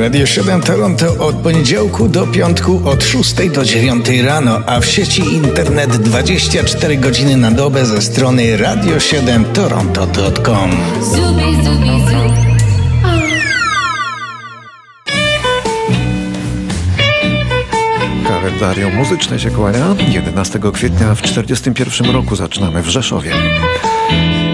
Radio 7 Toronto od poniedziałku do piątku od 6 do 9 rano, a w sieci internet 24 godziny na dobę ze strony radio7toronto.com. Zubi, zubi, zubi. Kalendarium muzyczne się kłania. 11 kwietnia w 1941 roku zaczynamy w Rzeszowie.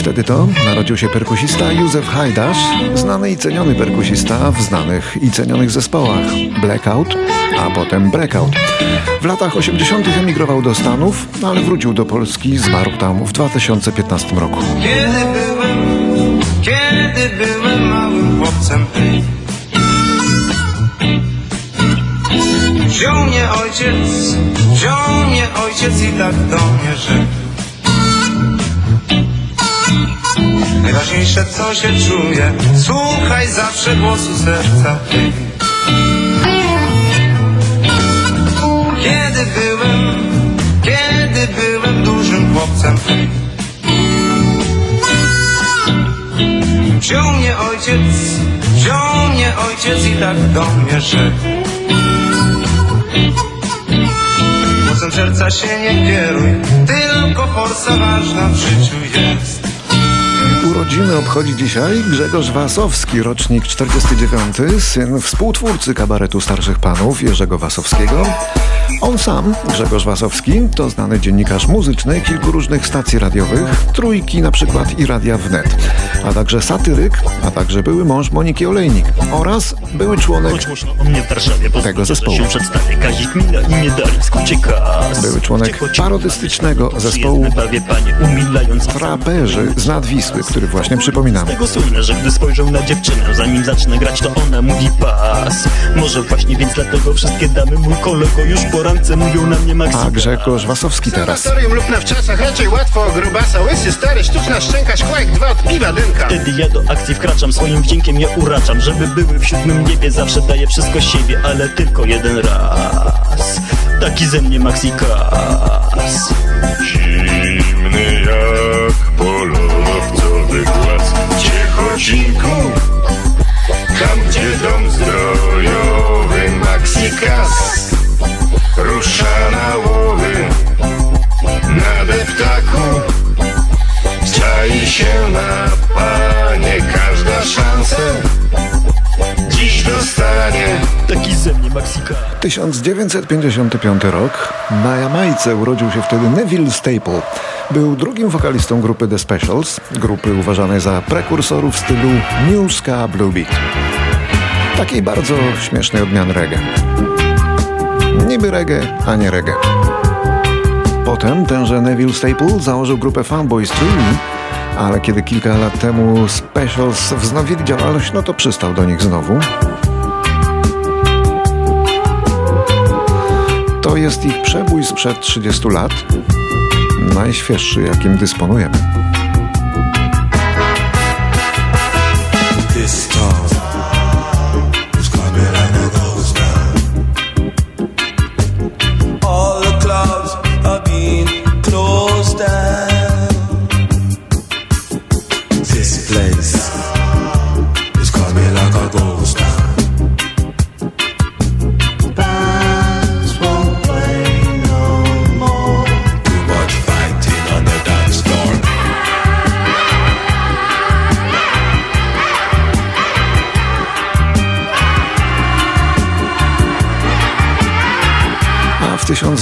Wtedy to narodził się perkusista Józef Hajdasz, znany i ceniony perkusista w znanych i cenionych zespołach Blackout, a potem Breakout. W latach 80. emigrował do Stanów, ale wrócił do Polski, zmarł tam w 2015 roku. Kiedy byłem, kiedy byłem małym chłopcem, wziął mnie ojciec, wziął mnie ojciec i tak do mnie rzekł. Najważniejsze co się czuje. Słuchaj zawsze głosu serca. Kiedy byłem, kiedy byłem dużym chłopcem. Wziął mnie ojciec, wziął mnie ojciec i tak do mnie rzekł Głosem serca się nie kieruj, tylko forsa ważna w życiu jest Urodziny obchodzi dzisiaj Grzegorz Wasowski, rocznik 49, syn współtwórcy kabaretu starszych panów Jerzego Wasowskiego. On sam, Grzegorz Wasowski, to znany dziennikarz muzyczny kilku różnych stacji radiowych, trójki na przykład i Radia Wnet, a także satyryk, a także były mąż Moniki Olejnik oraz były członek tego zespołu. Były członek parodystycznego zespołu Traperzy z Nadwisły, który właśnie przypominamy. Z tego słynę, że gdy spojrzę na dziewczynę, zanim zacznę grać, to ona mówi pas. Może właśnie więc dlatego wszystkie damy, mój kolego już po rance mówią na mnie Maxi. A Grzegorz Wasowski teraz. lub na wczasach raczej łatwo grubasa, łysy stary, sztuczna szczęka, szkła jak dwa od piwa dynka. Wtedy ja do akcji wkraczam, swoim wdziękiem ja uraczam, żeby były w siódmym niebie, zawsze daję wszystko siebie, ale tylko jeden raz. Taki ze mnie Maxi Kas. Zimny jak polowcowy głaz Ciechocinku Tam gdzie dom zdrojowy Maxikas Rusza na łowy Na deptaku Czai się na panie Każda szansa Dziś dostanie Taki ze mnie Maksika 1955 rok Na Jamajce urodził się wtedy Neville Staple był drugim wokalistą grupy The Specials, grupy uważanej za prekursorów stylu New Ska Blue Beat. Takiej bardzo śmiesznej odmiany reggae. Niby reggae, a nie reggae. Potem tenże Neville Staple założył grupę Fanboys 3, ale kiedy kilka lat temu Specials wznowili działalność, no to przystał do nich znowu. To jest ich przebój sprzed 30 lat, najświeższy, jakim dysponujemy.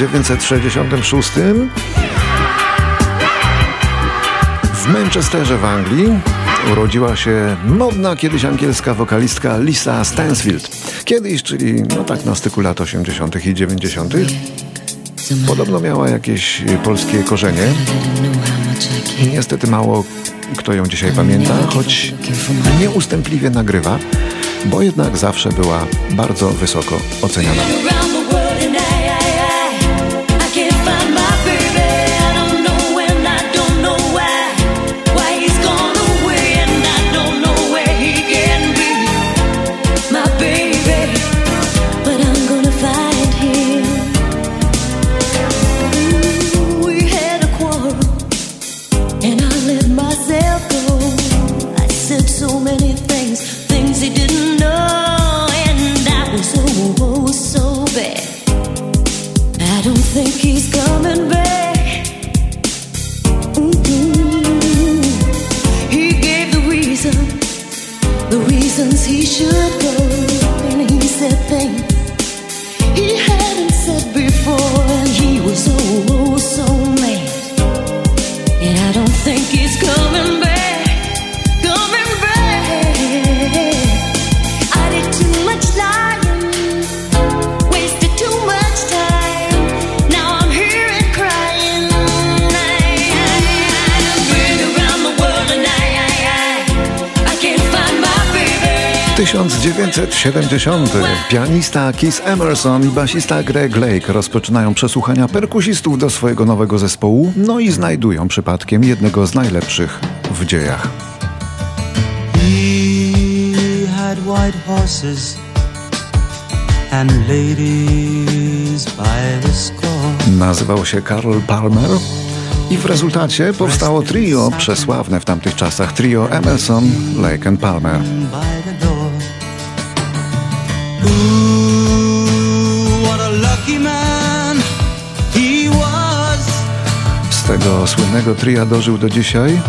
1966 w Manchesterze w Anglii urodziła się modna kiedyś angielska wokalistka Lisa Stansfield. Kiedyś, czyli no tak na styku lat 80. i 90. Podobno miała jakieś polskie korzenie. Niestety mało kto ją dzisiaj pamięta, choć nieustępliwie nagrywa, bo jednak zawsze była bardzo wysoko oceniana. 1970 pianista Keith Emerson i basista Greg Lake rozpoczynają przesłuchania perkusistów do swojego nowego zespołu, no i znajdują przypadkiem jednego z najlepszych w dziejach. Nazywał się Carl Palmer i w rezultacie powstało trio przesławne w tamtych czasach trio Emerson, Lake and Palmer. Tego słynnego tria dożył do dzisiaj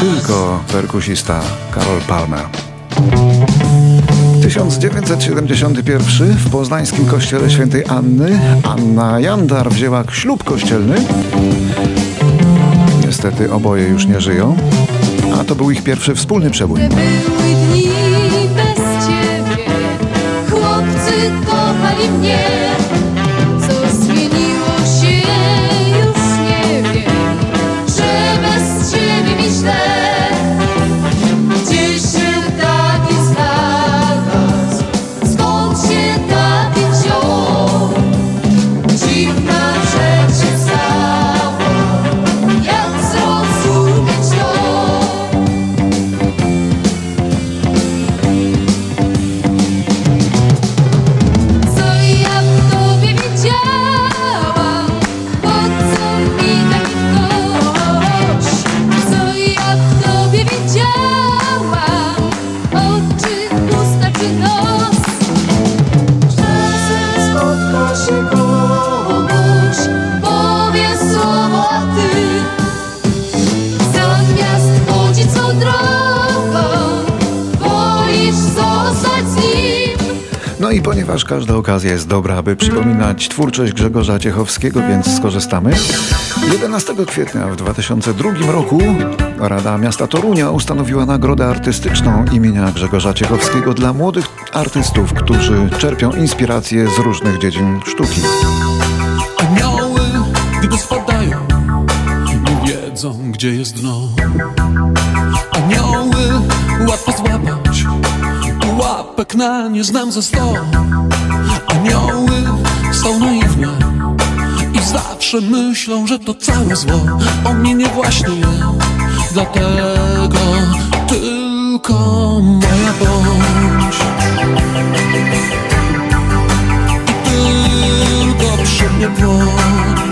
tylko perkusista Karol Palmer. 1971 w poznańskim kościele świętej Anny Anna Jandar wzięła ślub kościelny. Niestety oboje już nie żyją, a to był ich pierwszy wspólny przebój. Kochali mnie. Każda okazja jest dobra, aby przypominać twórczość Grzegorza Ciechowskiego, więc skorzystamy. 11 kwietnia w 2002 roku Rada Miasta Torunia ustanowiła nagrodę artystyczną imienia Grzegorza Ciechowskiego dla młodych artystów, którzy czerpią inspiracje z różnych dziedzin sztuki. Anioły, gdy spadają, nie wiedzą, gdzie jest dno. Anioły łatwo złapać Łapek nie znam ze sto. Anioły są naiwne I zawsze myślą, że to całe zło. O mnie nie właśnie Dlatego tylko moja bądź. I tylko przy mnie bądź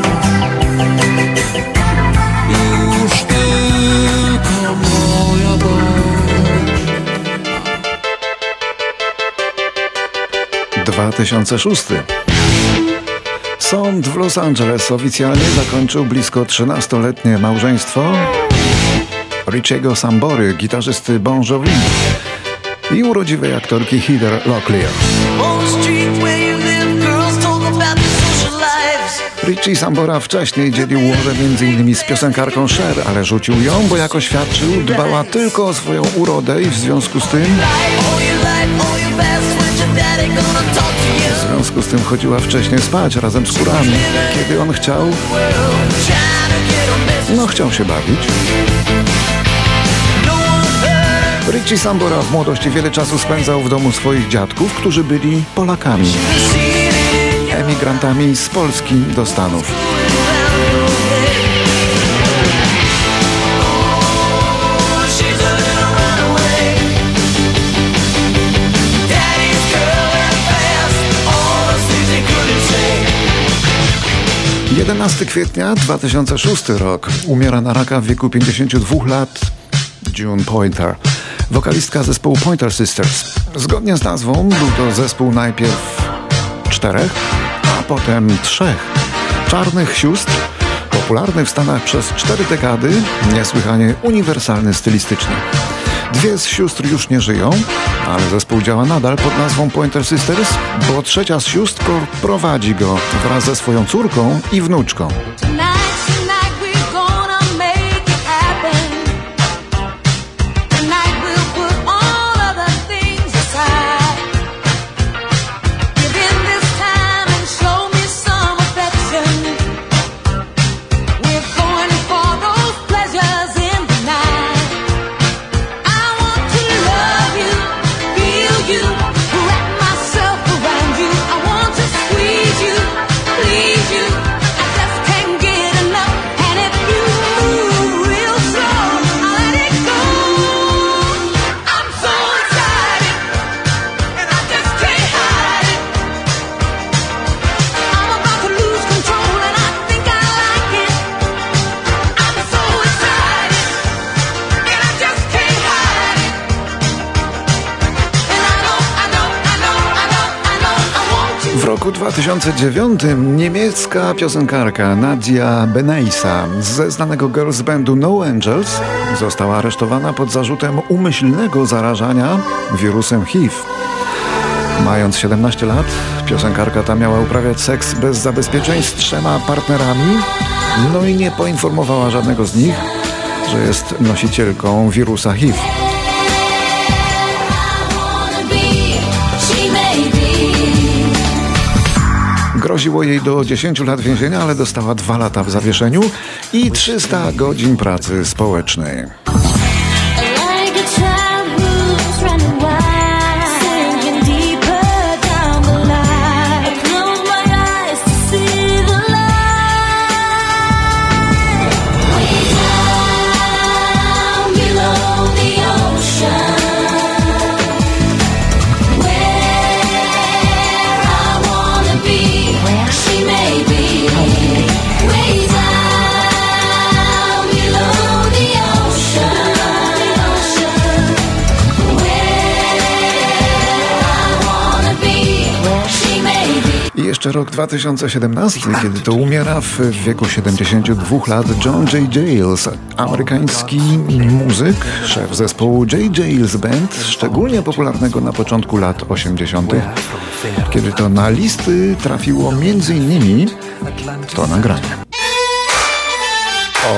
2006. Sąd w Los Angeles oficjalnie zakończył blisko 13-letnie małżeństwo Richiego Sambory, gitarzysty Bon Jovi i urodziwej aktorki Heather Locklear. Richie Sambora wcześniej dzielił łoże m.in. z piosenkarką Cher, ale rzucił ją, bo jako świadczył dbała tylko o swoją urodę i w związku z tym w związku z tym chodziła wcześniej spać razem z kurami. Kiedy on chciał, no chciał się bawić. Richie Sambora w młodości wiele czasu spędzał w domu swoich dziadków, którzy byli Polakami, emigrantami z Polski do Stanów. 11 kwietnia 2006 rok. Umiera na raka w wieku 52 lat June Pointer, wokalistka zespołu Pointer Sisters. Zgodnie z nazwą był to zespół najpierw czterech, a potem trzech czarnych sióstr, popularny w Stanach przez cztery dekady, niesłychanie uniwersalny stylistycznie. Dwie z sióstr już nie żyją, ale zespół działa nadal pod nazwą Pointer Sisters, bo trzecia z sióstr prowadzi go wraz ze swoją córką i wnuczką. Roku 2009 niemiecka piosenkarka Nadia Beneisa ze znanego girls bandu No Angels została aresztowana pod zarzutem umyślnego zarażania wirusem HIV. Mając 17 lat, piosenkarka ta miała uprawiać seks bez zabezpieczeń z trzema partnerami, no i nie poinformowała żadnego z nich, że jest nosicielką wirusa HIV. Groziło jej do 10 lat więzienia, ale dostała 2 lata w zawieszeniu i 300 godzin pracy społecznej. Jeszcze rok 2017, kiedy to umiera w wieku 72 lat John J. Jales, amerykański muzyk, szef zespołu J. Jales Band, szczególnie popularnego na początku lat 80., kiedy to na listy trafiło m.in. to nagranie.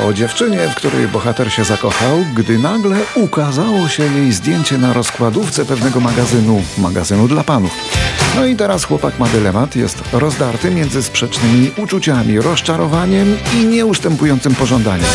O dziewczynie, w której bohater się zakochał, gdy nagle ukazało się jej zdjęcie na rozkładówce pewnego magazynu, magazynu dla panów. No i teraz chłopak ma dylemat, jest rozdarty między sprzecznymi uczuciami, rozczarowaniem i nieustępującym pożądaniem.